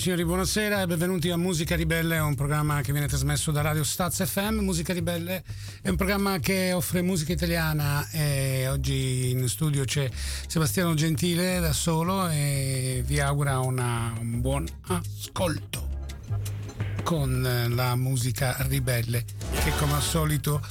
Signori, buonasera e benvenuti a Musica Ribelle, un programma che viene trasmesso da Radio Staz FM. Musica Ribelle è un programma che offre musica italiana e oggi in studio c'è Sebastiano Gentile da solo e vi augura una, un buon ascolto con la musica Ribelle che come al solito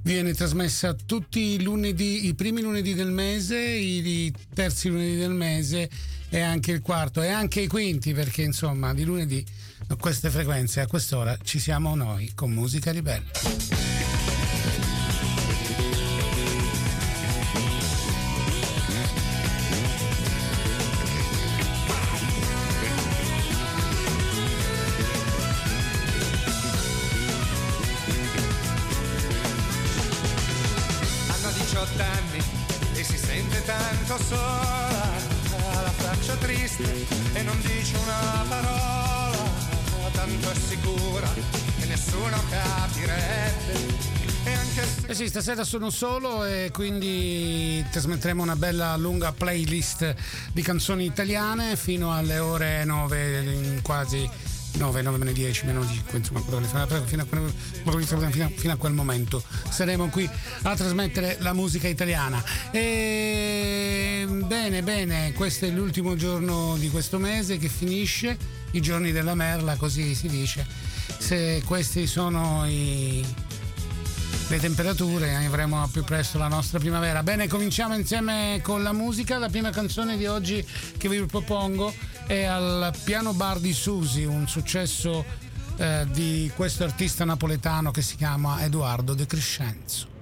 viene trasmessa tutti i lunedì, i primi lunedì del mese, i terzi lunedì del mese e anche il quarto e anche i quinti perché insomma di lunedì a queste frequenze a quest'ora ci siamo noi con musica ribelle. Sì, stasera sono solo e quindi trasmetteremo una bella lunga playlist di canzoni italiane fino alle ore 9, quasi 9, 9 meno 10, meno 5, insomma, fino a, quel, fino a quel momento saremo qui a trasmettere la musica italiana. E bene, bene, questo è l'ultimo giorno di questo mese che finisce, i giorni della merla, così si dice. Se questi sono i, le temperature avremo più presto la nostra primavera. Bene, cominciamo insieme con la musica. La prima canzone di oggi che vi propongo è al piano bar di Susi, un successo eh, di questo artista napoletano che si chiama Edoardo De Crescenzo.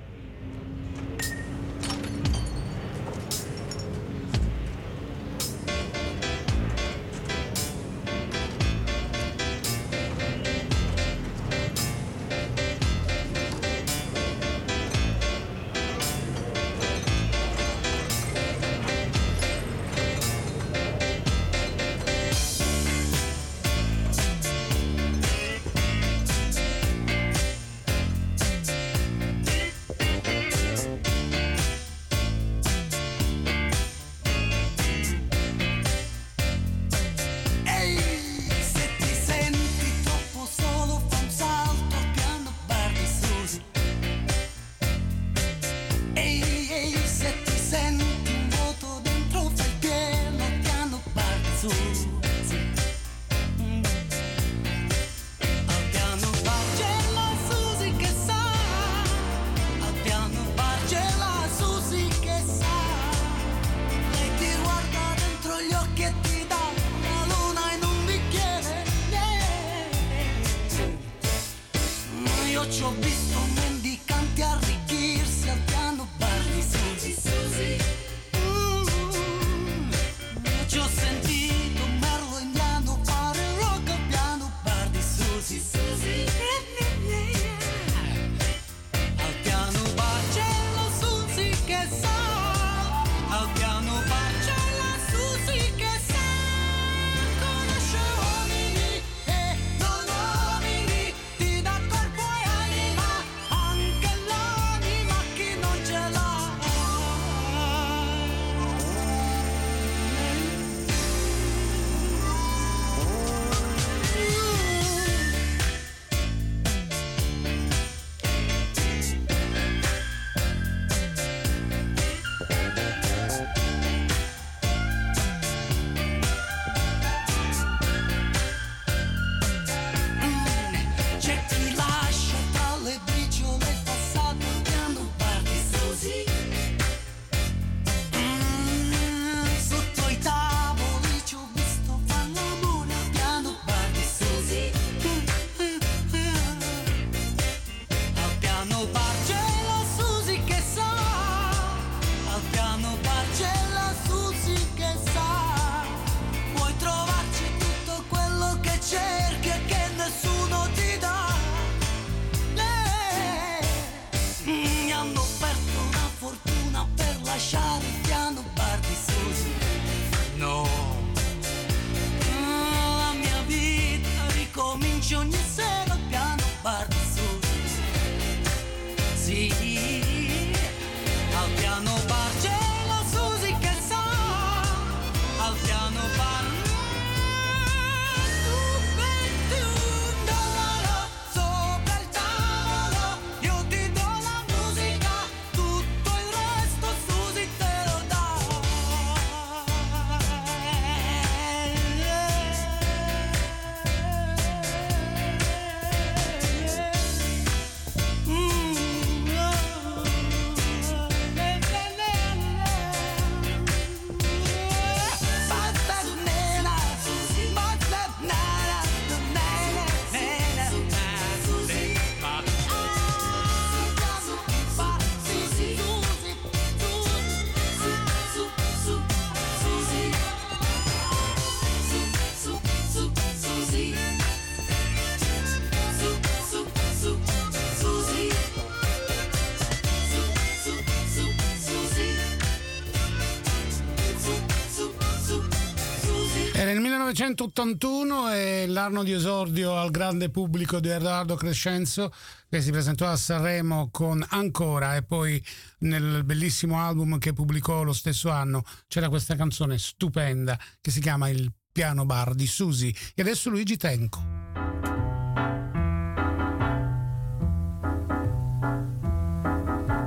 1981 è l'anno di esordio al grande pubblico di Edoardo Crescenzo che si presentò a Sanremo con Ancora e poi nel bellissimo album che pubblicò lo stesso anno c'era questa canzone stupenda che si chiama Il piano bar di Susi e adesso Luigi Tenco.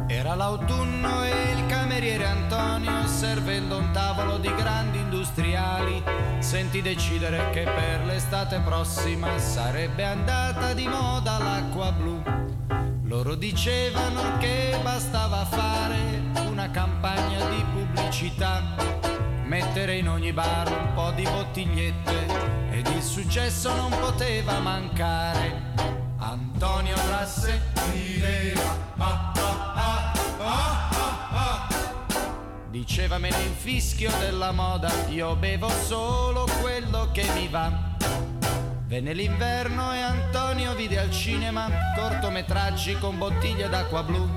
Era l'autunno sentì decidere che per l'estate prossima sarebbe andata di moda l'acqua blu. Loro dicevano che bastava fare una campagna di pubblicità, mettere in ogni bar un po' di bottigliette ed il successo non poteva mancare. Antonio Trasse rideva, ah, Diceva me ne infischio della moda, io bevo solo quello che mi va. Venne l'inverno e Antonio vide al cinema cortometraggi con bottiglie d'acqua blu,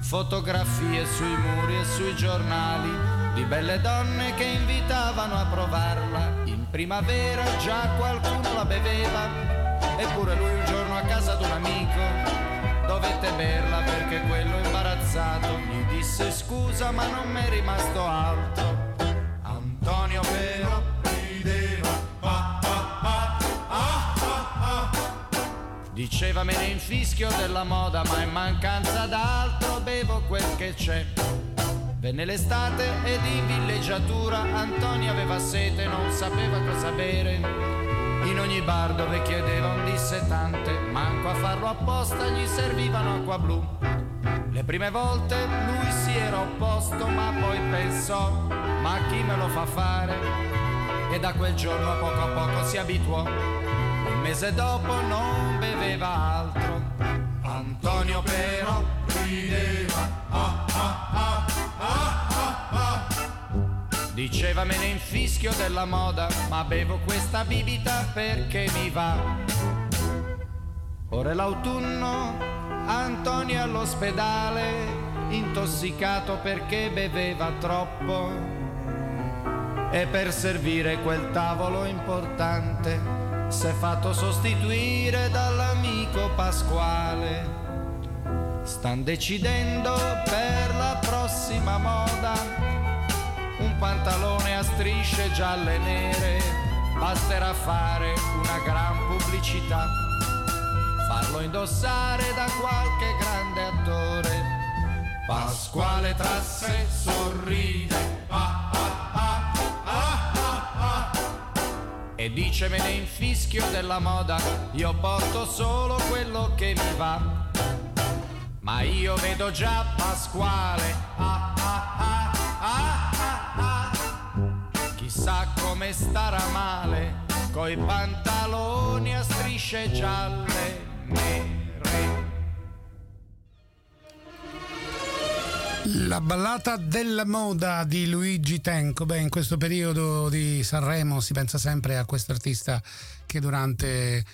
fotografie sui muri e sui giornali di belle donne che invitavano a provarla. In primavera già qualcuno la beveva, eppure lui un giorno a casa d'un amico dovette berla perché quello imbarazzato gli disse scusa ma non mi è rimasto altro. Antonio però rideva. Ah, ah, ah, Diceva me ne infischio della moda ma in mancanza d'altro bevo quel che c'è. Venne l'estate ed in villeggiatura Antonio aveva sete, non sapeva cosa bere in ogni bar dove chiedeva un dissetante, manco a farlo apposta gli servivano acqua blu. Le prime volte lui si era opposto, ma poi pensò, ma chi me lo fa fare? E da quel giorno a poco a poco si abituò. Un mese dopo non beveva altro. Antonio però rideva. Ah, ah, ah, ah, ah. Diceva me ne infischio della moda, ma bevo questa bibita perché mi va. Ora è l'autunno, Antonio all'ospedale, intossicato perché beveva troppo. E per servire quel tavolo importante si è fatto sostituire dall'amico Pasquale. Stan decidendo per la prossima moda un pantalone a strisce gialle e nere, basterà fare una gran pubblicità, farlo indossare da qualche grande attore. Pasquale Trasse sorride, ah, ah, ah, e dice me ne infischio della moda, io porto solo quello che mi va. Ma io vedo già Pasquale, ah ah ah ah sa come starà male coi pantaloni a strisce gialle nere. La ballata della moda di Luigi Tenco. Beh, in questo periodo di Sanremo si pensa sempre a questo artista che durante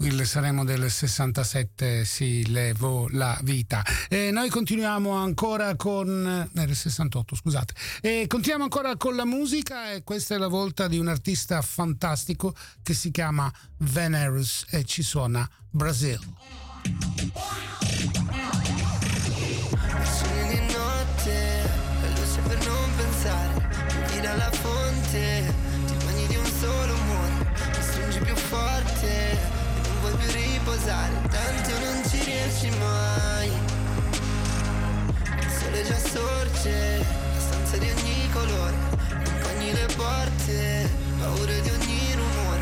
il Sanremo del 67 si levò la vita. E noi continuiamo ancora con... nel 68 scusate. E continuiamo ancora con la musica e questa è la volta di un artista fantastico che si chiama Venerus e ci suona Brasil. Riposare Tanto non ci riesci mai. Il sole già sorge La stanza di ogni colore Compagni le porte Paura di ogni rumore.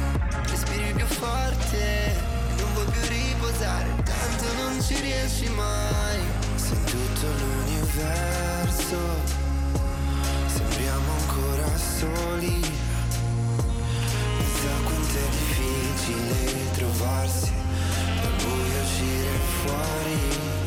Respiri più forte Non vuoi più riposare Tanto non ci riesci mai. Se in tutto l'universo Sembriamo ancora soli. Pensa quanto è difficile trovarsi buio uscire fuori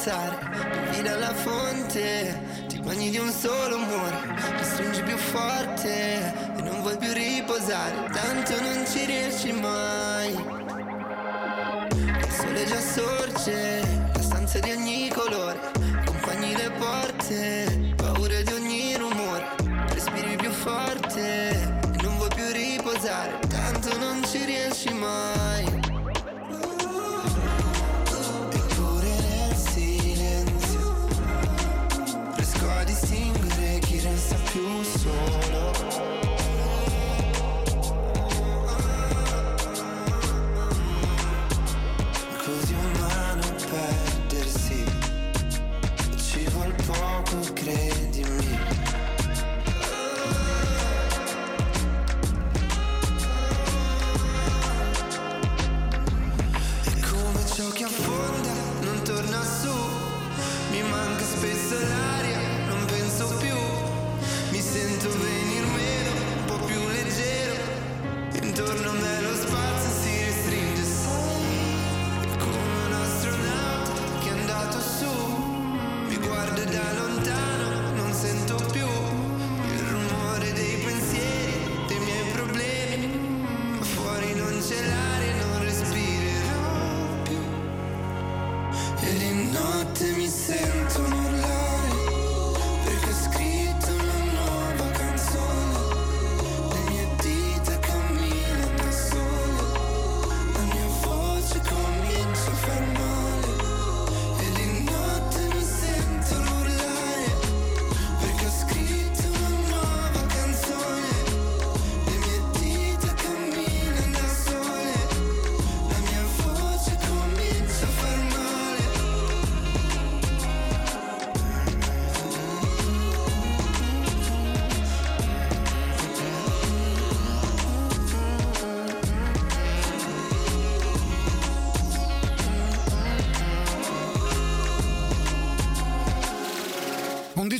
pensare Bevi dalla fonte. Ti bagni di un solo amore Mi stringi più forte E non vuoi più riposare Tanto non ci riesci mai. Il sole già sorge La stanza di ogni colore Compagni le porte Paura di ogni rumore. Respiri più forte E non vuoi più riposare Tanto non ci riesci mai più solo Così umano perdersi. Ci vuol poco, credimi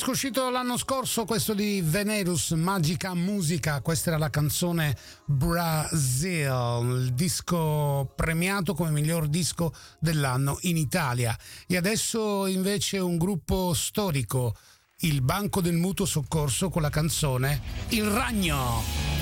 disco uscito l'anno scorso, questo di Venerus, Magica Musica, questa era la canzone Brazil, il disco premiato come miglior disco dell'anno in Italia. E adesso invece un gruppo storico, il Banco del Mutuo Soccorso con la canzone Il Ragno.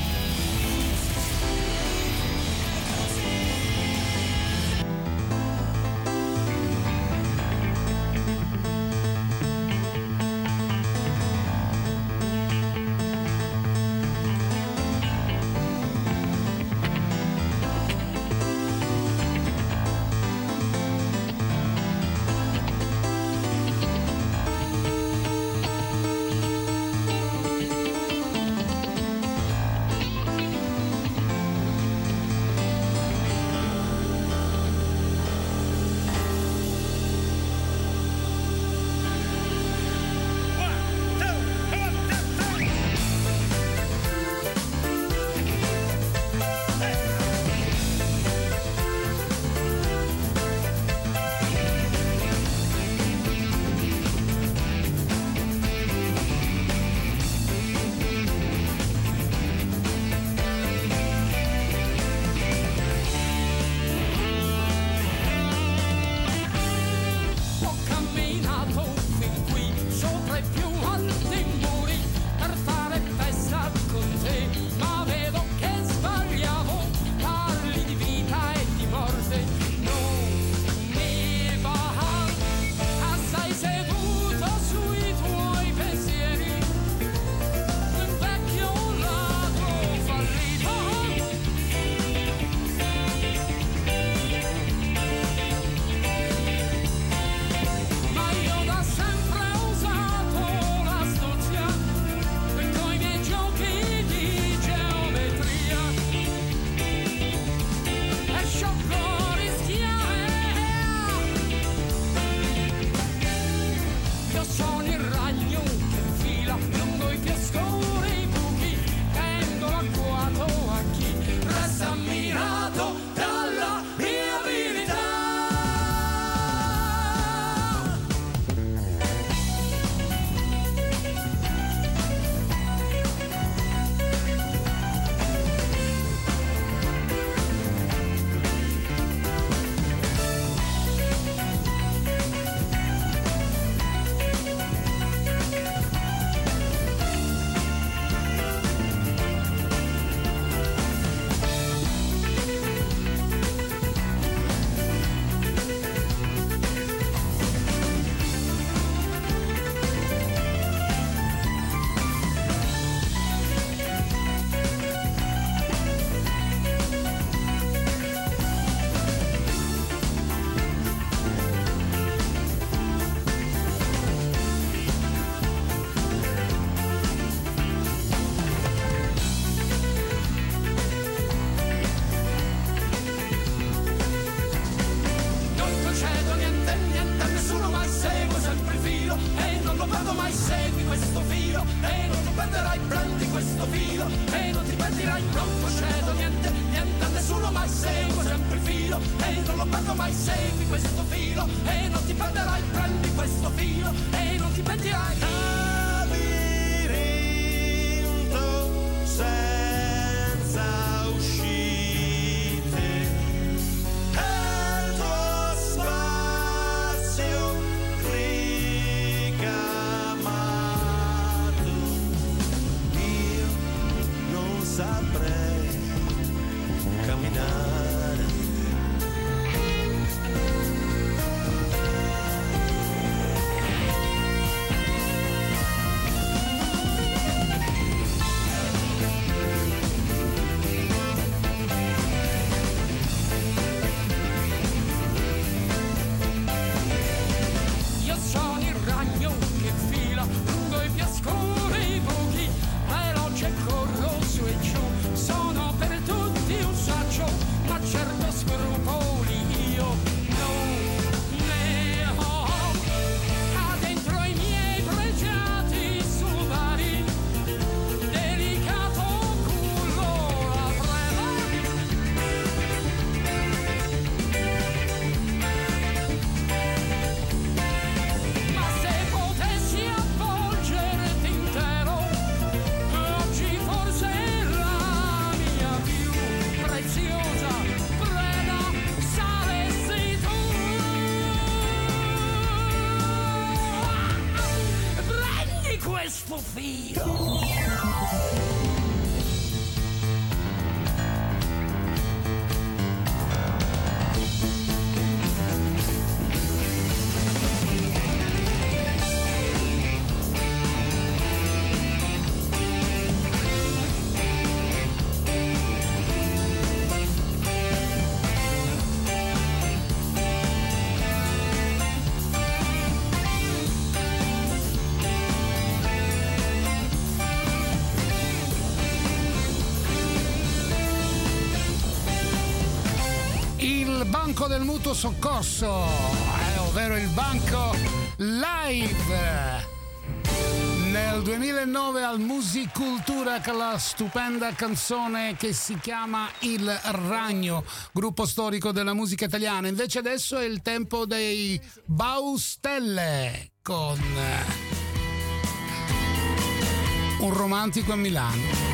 Filo e non ti perderai, prendi questo filo e non ti perderai, non procedo niente, niente a nessuno, mai seguo sempre il filo e non lo perdo mai, segui questo filo e non ti perderai, prendi questo filo e non ti perderai. Prendi questo banco del mutuo soccorso, eh, ovvero il banco live. Nel 2009 al Musicultura con la stupenda canzone che si chiama Il Ragno, gruppo storico della musica italiana. Invece adesso è il tempo dei Baustelle con eh, un romantico a Milano.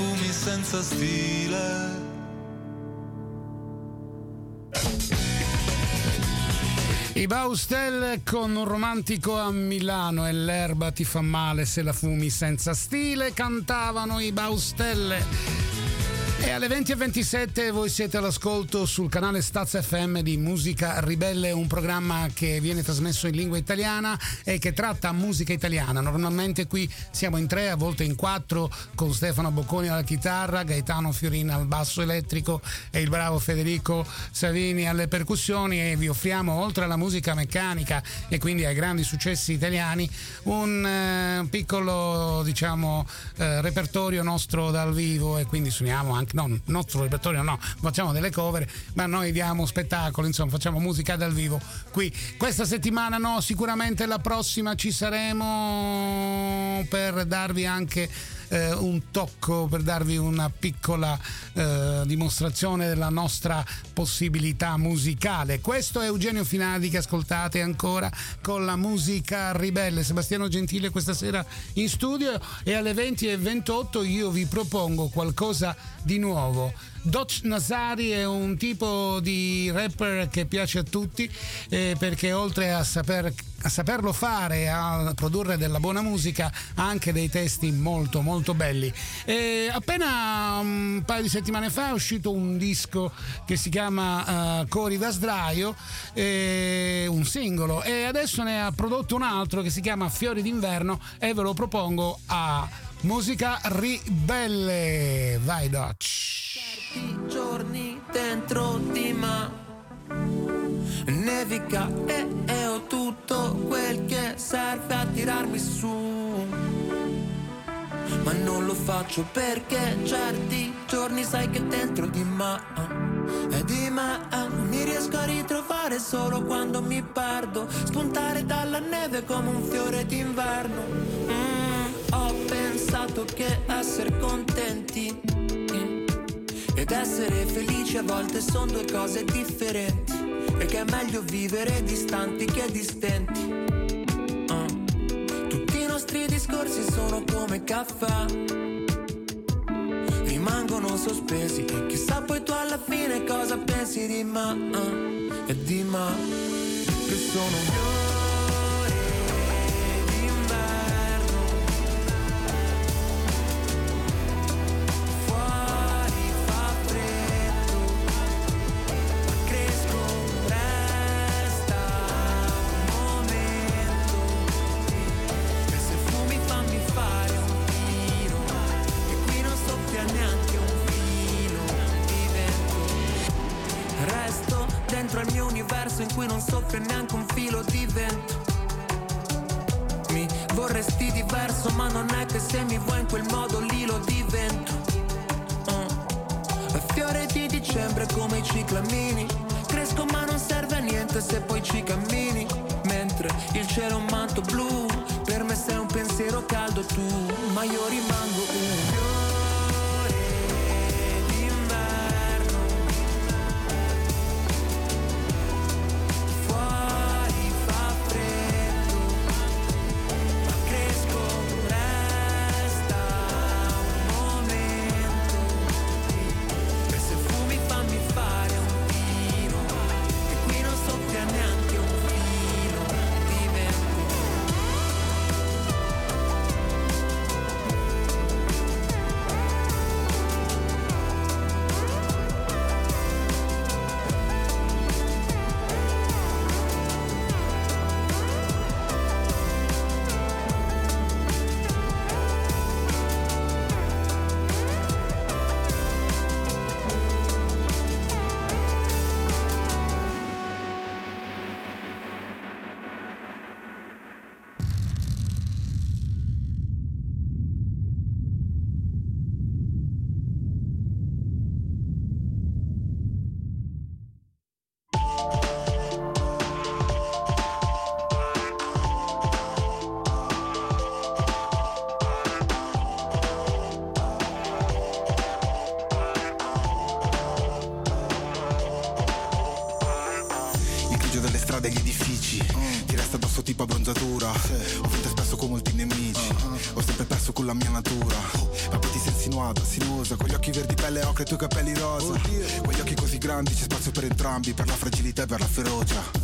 Se la fumi senza stile. I Baustel con un romantico a Milano e l'erba ti fa male se la fumi senza stile cantavano i Baustelle e alle 20.27 voi siete all'ascolto sul canale Staz FM di Musica Ribelle, un programma che viene trasmesso in lingua italiana e che tratta musica italiana. Normalmente qui siamo in tre, a volte in quattro, con Stefano Bocconi alla chitarra, Gaetano Fiorina al basso elettrico e il bravo Federico Savini alle percussioni e vi offriamo, oltre alla musica meccanica e quindi ai grandi successi italiani, un eh, piccolo diciamo eh, repertorio nostro dal vivo e quindi suoniamo anche no, il nostro repertorio no, facciamo delle cover, ma noi diamo spettacolo, insomma, facciamo musica dal vivo qui. Questa settimana no, sicuramente la prossima ci saremo per darvi anche eh, un tocco per darvi una piccola eh, dimostrazione della nostra possibilità musicale. Questo è Eugenio Finadi che ascoltate ancora con la musica ribelle. Sebastiano Gentile questa sera in studio e alle 20 e 28 io vi propongo qualcosa di nuovo. Doc Nazari è un tipo di rapper che piace a tutti eh, perché oltre a, saper, a saperlo fare, a produrre della buona musica, ha anche dei testi molto molto belli. E appena un paio di settimane fa è uscito un disco che si chiama uh, Cori da sdraio, eh, un singolo, e adesso ne ha prodotto un altro che si chiama Fiori d'inverno e ve lo propongo a musica ribelle. Vai Doc certi giorni dentro di me. Nevica e, e ho tutto quel che serve a tirarmi su. Ma non lo faccio perché certi giorni sai che dentro di me e di me mi riesco a ritrovare solo quando mi perdo. Spuntare dalla neve come un fiore d'inverno. Mm, ho pensato che essere contenti ed essere felici a volte sono due cose differenti E che è meglio vivere distanti che distenti uh. Tutti i nostri discorsi sono come caffè Rimangono sospesi chissà poi tu alla fine cosa pensi di me uh. E di me Che sono io Fra i tuoi capelli rosa. Con gli occhi così grandi c'è spazio per entrambi Per la fragilità e per la ferocia.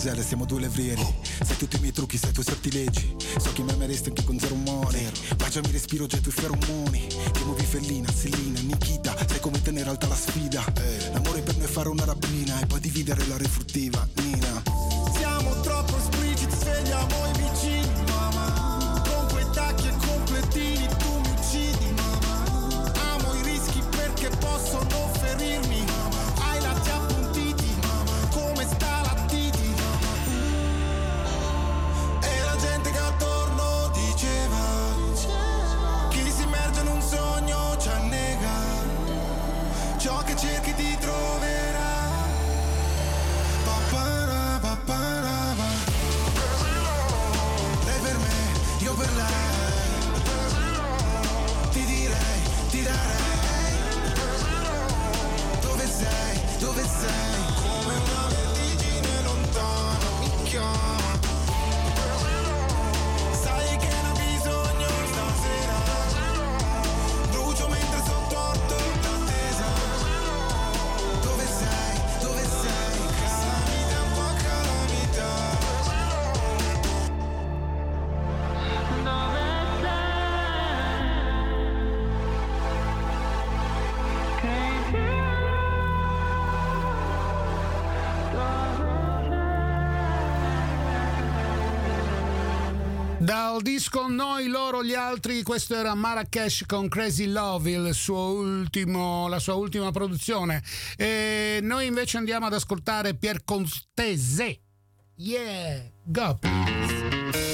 gel siamo due levrieri Sai tutti i miei trucchi, sai tu sottilegi So che mi ameresti anche con zero money Baciami respiro, getto i feromoni. Ti muovi Fellina, Sellina, Nikita Sai come tenere alta la sfida. Eh. L'amore per noi è fare una rapina E poi dividere la refruttiva, Nina. al disco Noi, loro, gli altri. Questo era Marrakesh con Crazy Love, il suo ultimo, la sua ultima produzione. E noi invece andiamo ad ascoltare Pier Contese. Yeah, go please.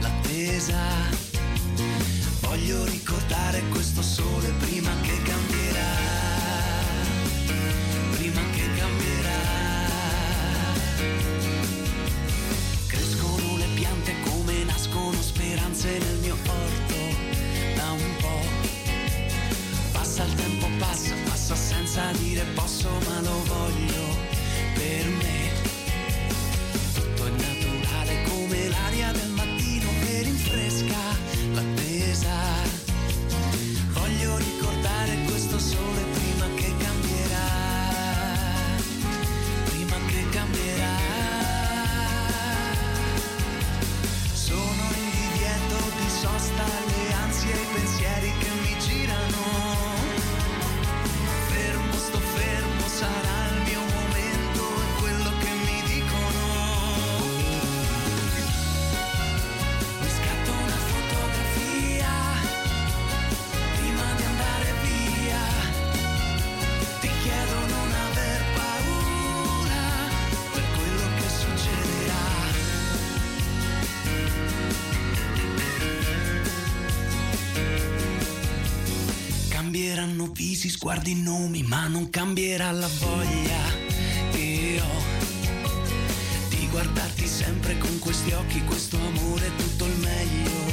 l'attesa. Voglio ricordare questo sole prima che cambierà. Prima che cambierà. Crescono le piante come nascono speranze nel mio porto da un po'. Passa il tempo, passa, passa senza dire posso ma lo voglio. cambiano visi, sguardi, nomi, ma non cambierà la voglia che ho di guardarti sempre con questi occhi, questo amore è tutto il meglio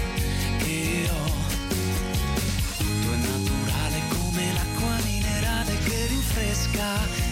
che ho. Tutto è naturale come l'acqua minerale che rinfresca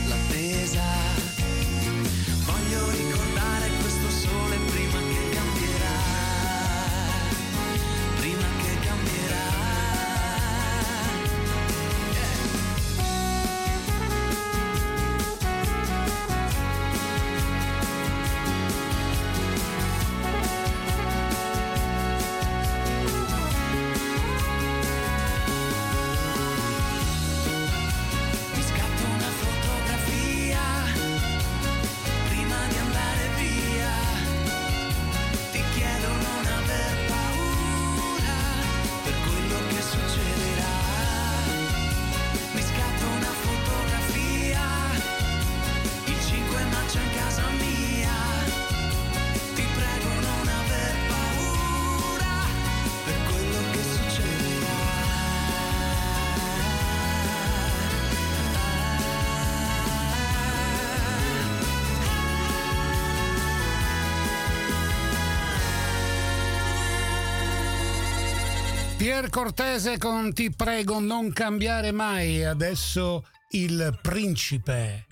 Pier Cortese con Ti prego non cambiare mai. Adesso il principe.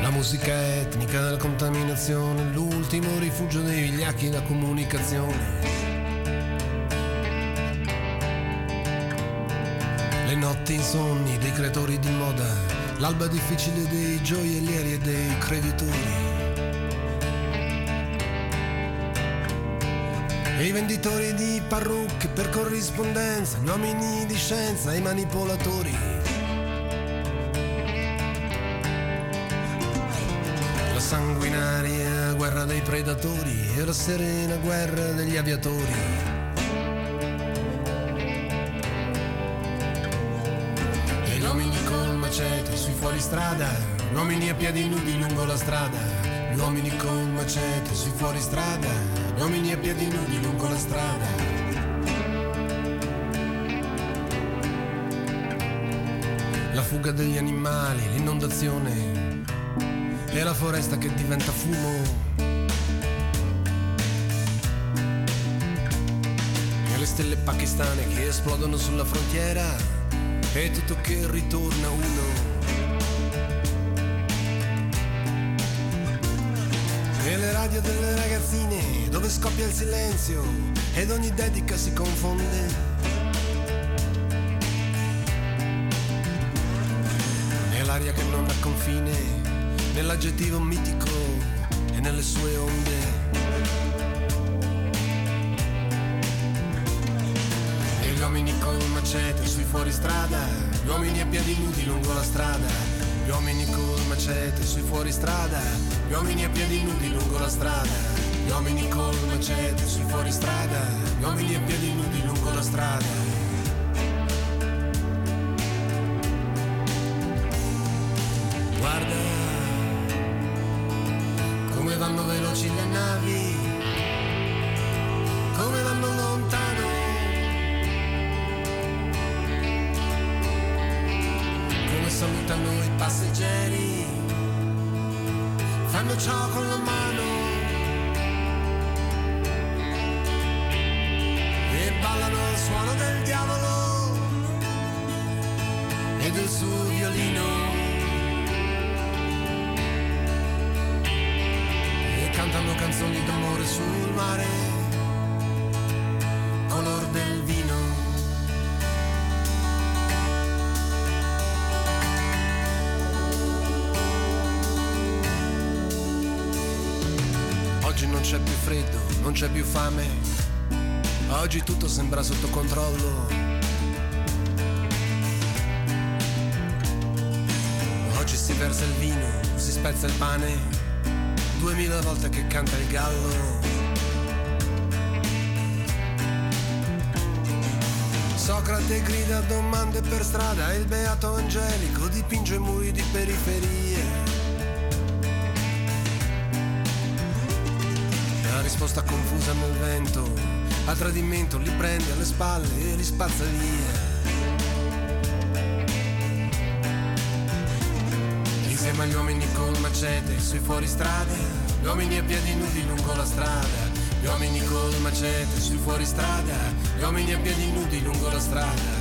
La musica etnica della contaminazione, l'ultimo rifugio dei vigliacchi da comunicazione. Le notti insonni dei creatori di moda, l'alba difficile dei gioiellieri e dei creditori. E i venditori di parrucche per corrispondenza, gli uomini di scienza i manipolatori. La sanguinaria guerra dei predatori e la serena guerra degli aviatori. Fuoristrada, gli uomini a piedi nudi lungo la strada, uomini col macete sui fuoristrada, uomini a piedi nudi lungo la strada. La fuga degli animali, l'inondazione e la foresta che diventa fumo. E le stelle pakistane che esplodono sulla frontiera e tutto che ritorna uno. Radio delle ragazzine dove scoppia il silenzio ed ogni dedica si confonde. E l'aria che non ha confine nell'aggettivo mitico e nelle sue onde. E gli uomini col macete sui fuoristrada, gli uomini a piedi nudi lungo la strada, gli uomini col macete sui fuoristrada, gli uomini a piedi nudi lungo la strada, gli uomini col macete sui fuoristrada, gli uomini a piedi nudi lungo la strada. Guarda come vanno veloci le navi, suono del diavolo e del suo violino. e cantano canzoni d'amore sul mare, color del vino. Oggi non c'è più freddo, non c'è più fame, oggi tutto sembra sotto controllo. Oggi si versa il vino, si spezza il pane, duemila volte che canta il gallo. Socrate grida domande per strada e il beato angelico dipinge muri di periferie. La risposta confusa nel vento, a tradimento li prende alle spalle e li spazza via. Insieme agli uomini col macete sui fuoristrada, gli uomini a piedi nudi lungo la strada. Gli uomini col macete sui fuoristrada, gli uomini a piedi nudi lungo la strada.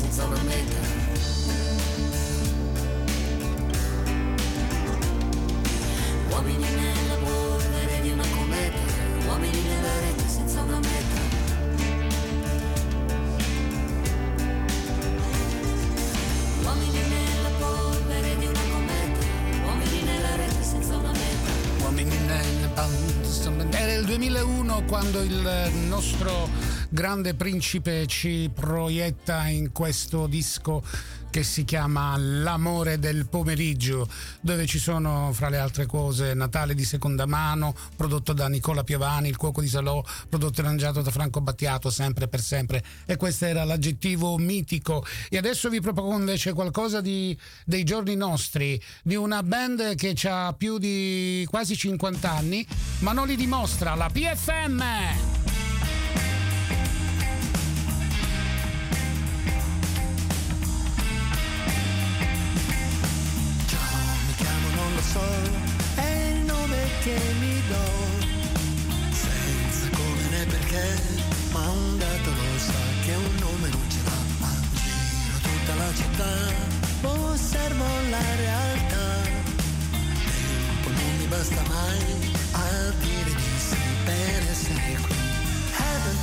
Senza una meta. Uomini nella polvere di una cometa, uomini nella rete senza una meta. Uomini nella polvere di una cometa, uomini nella rete senza una meta. Uomini nel band. Il 2001 quando il nostro grande principe ci proietta in questo disco che si chiama L'amore del pomeriggio, dove ci sono fra le altre cose Natale di seconda mano, prodotto da Nicola Piovani, Il cuoco di Salò, prodotto e arrangiato da Franco Battiato, sempre per sempre. E questo era l'aggettivo mitico. E adesso vi propongo invece qualcosa di, dei giorni nostri, di una band che ha più di quasi 50 anni, ma non li dimostra, la PFM! Che mi do, senza come né perché, ma un gatto lo sa che un nome non ce l'ha, ma giro tutta la città, osservo la realtà, tempo non mi basta mai a dire di sì per essere qui.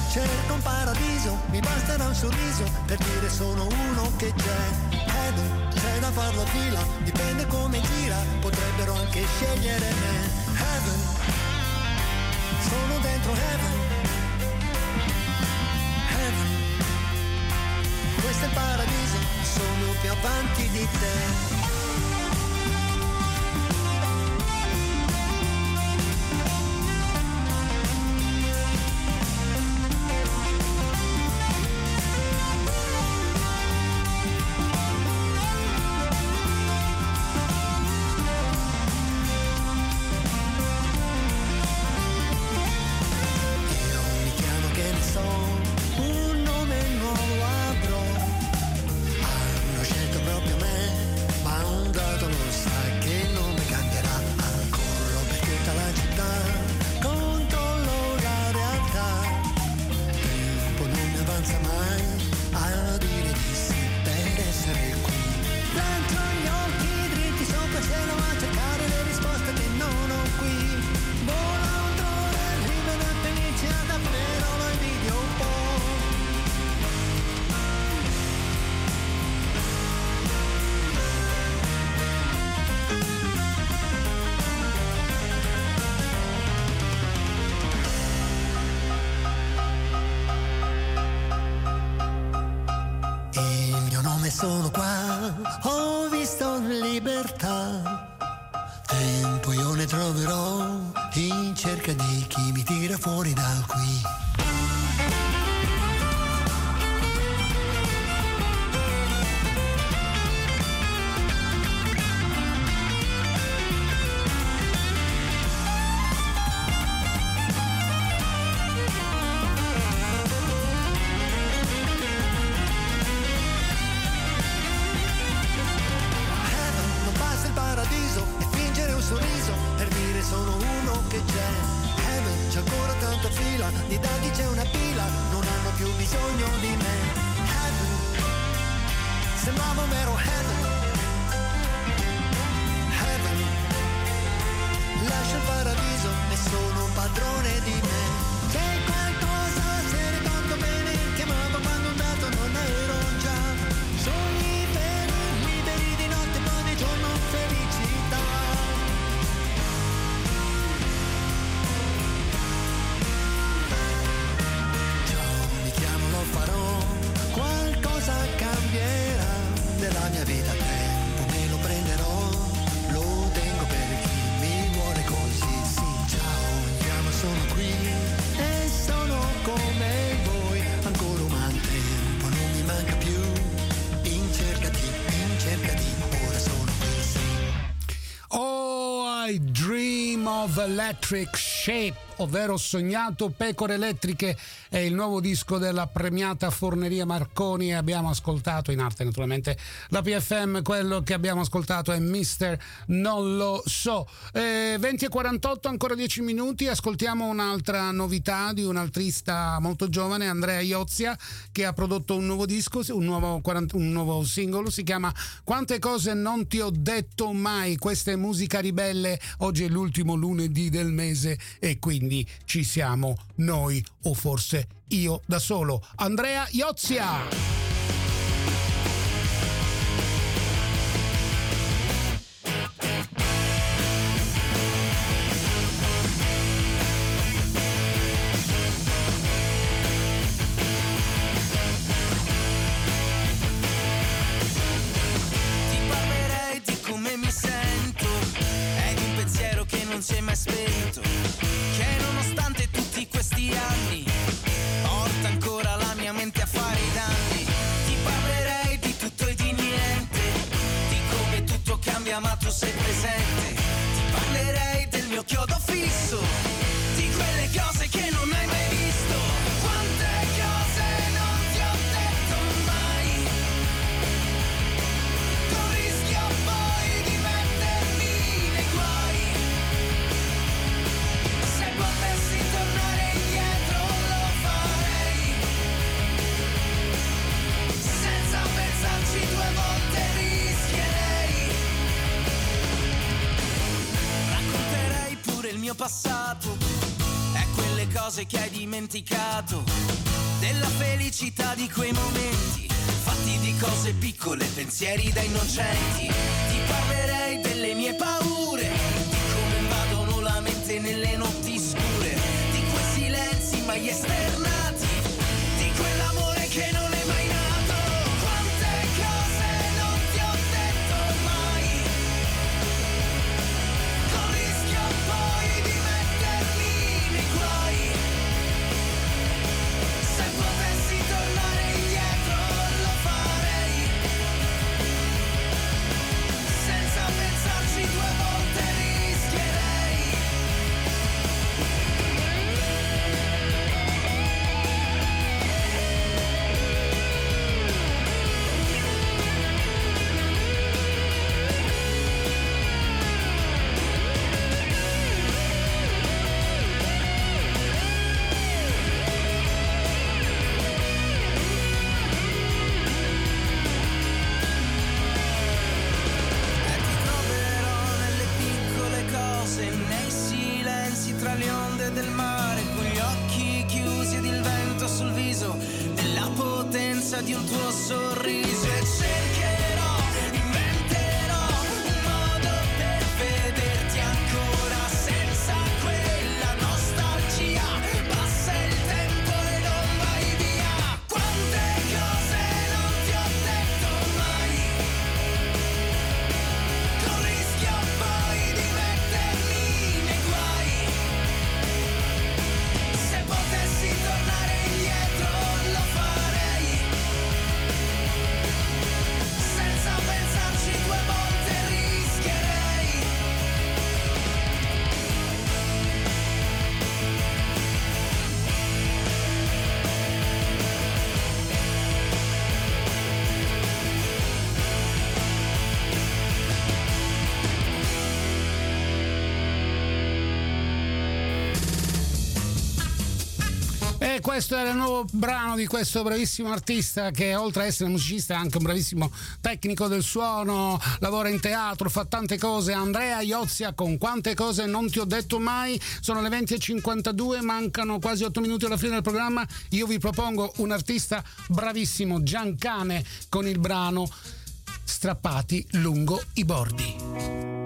Cerco un paradiso, mi basterà un sorriso per dire sono uno che c'è. Heaven, c'è da farlo a fila, dipende come gira, potrebbero anche scegliere me. Heaven, sono dentro Heaven. Heaven, questo è il paradiso, sono più avanti di te. of electric shape. ovvero Sognato Pecore Elettriche è il nuovo disco della premiata Forneria Marconi e abbiamo ascoltato in arte naturalmente la PFM, quello che abbiamo ascoltato è Mister Non Lo So. Eh, 20 e 48, ancora 10 minuti, ascoltiamo un'altra novità di un altrista molto giovane, Andrea Iozia, che ha prodotto un nuovo disco, un nuovo, un nuovo singolo, si chiama Quante cose non ti ho detto mai, questa è musica ribelle, oggi è l'ultimo lunedì del mese e quindi quindi ci siamo noi o forse io da solo. Andrea Iozia! ma tu sei presente. Ti parlerei del mio chiodo fisso cose che hai dimenticato, della felicità di quei momenti, fatti di cose piccole, pensieri da innocenti. Ti parlerei delle mie paure, di come invadono la mente nelle notti scure, di quei silenzi mai esterni questo era il nuovo brano di questo bravissimo artista che oltre a essere musicista è anche un bravissimo tecnico del suono, lavora in teatro, fa tante cose. Andrea Iozia con quante cose non ti ho detto mai. Sono le 20.52, mancano quasi 8 minuti alla fine del programma. Io vi propongo un artista bravissimo, Giancane, con il brano Strappati lungo i bordi.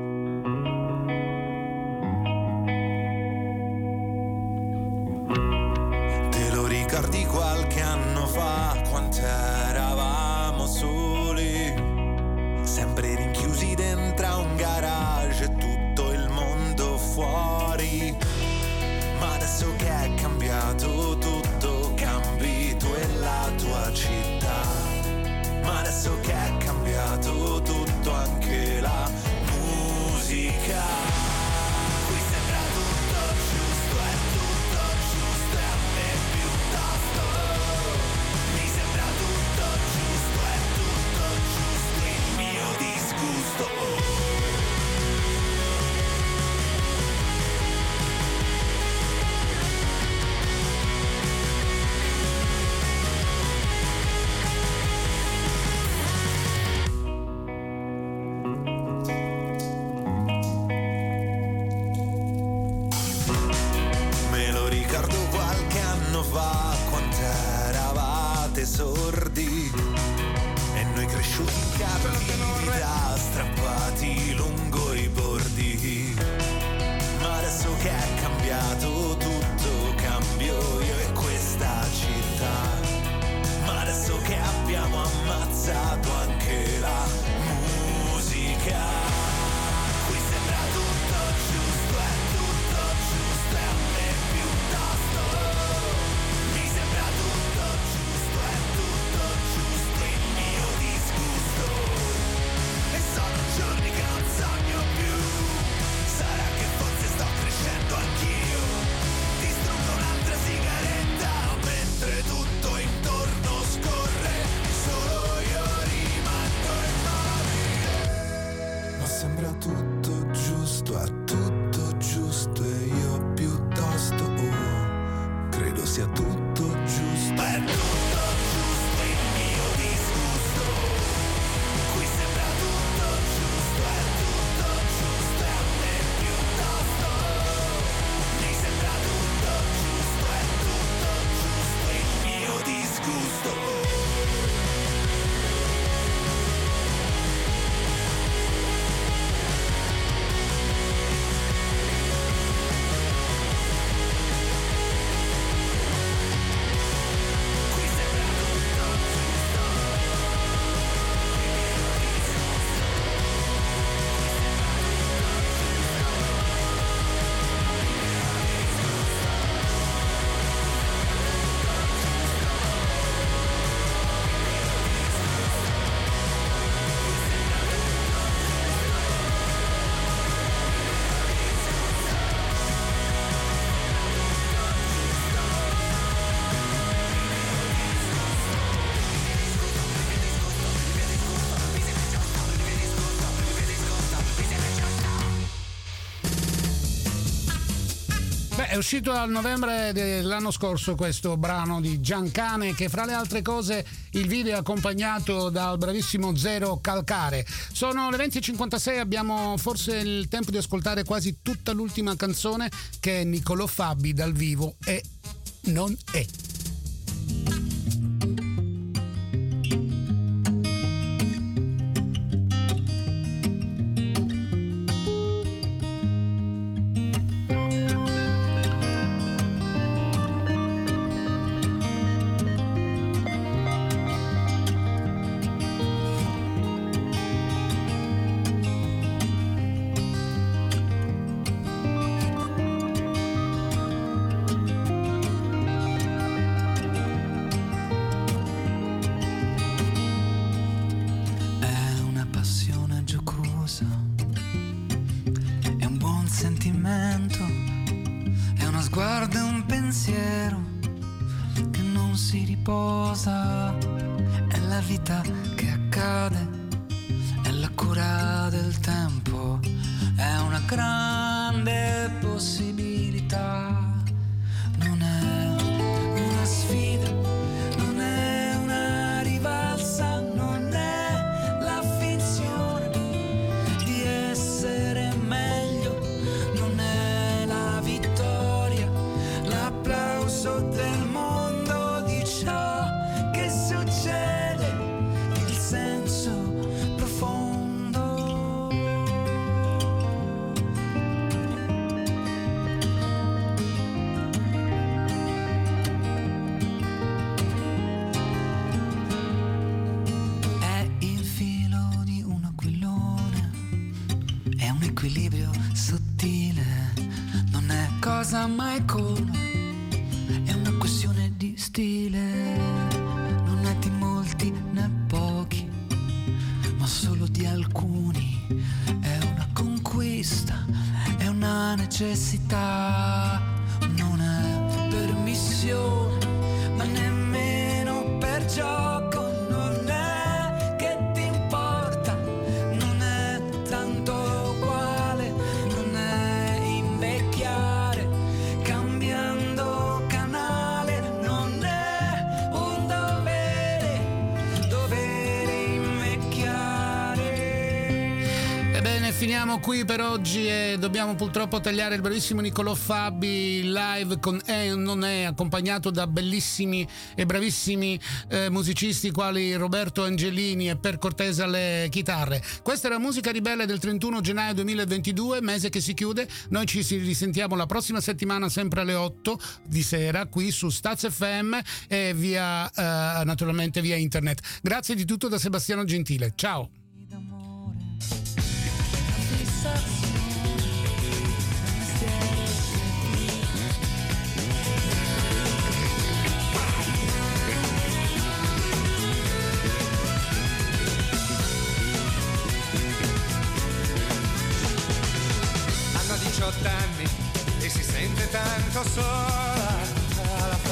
è uscito dal novembre dell'anno scorso questo brano di Giancane che fra le altre cose il video è accompagnato dal bravissimo Zero Calcare. Sono le 20.56, abbiamo forse il tempo di ascoltare quasi tutta l'ultima canzone che Niccolò Fabbi dal vivo è Non è. Casa Michael. È una questione di stile, non è di molti né pochi, ma solo di alcuni. È una conquista, è una necessità, qui per oggi e dobbiamo purtroppo tagliare il bravissimo Niccolò Fabi live con E non è, accompagnato da bellissimi e bravissimi eh, musicisti quali Roberto Angelini e per cortesa le chitarre. Questa la musica ribelle del 31 gennaio 2022, mese che si chiude. Noi ci risentiamo la prossima settimana sempre alle 8 di sera qui su Staz FM e via eh, naturalmente via internet. Grazie di tutto da Sebastiano Gentile. Ciao. Hanno 18 anni e si sente tanto solo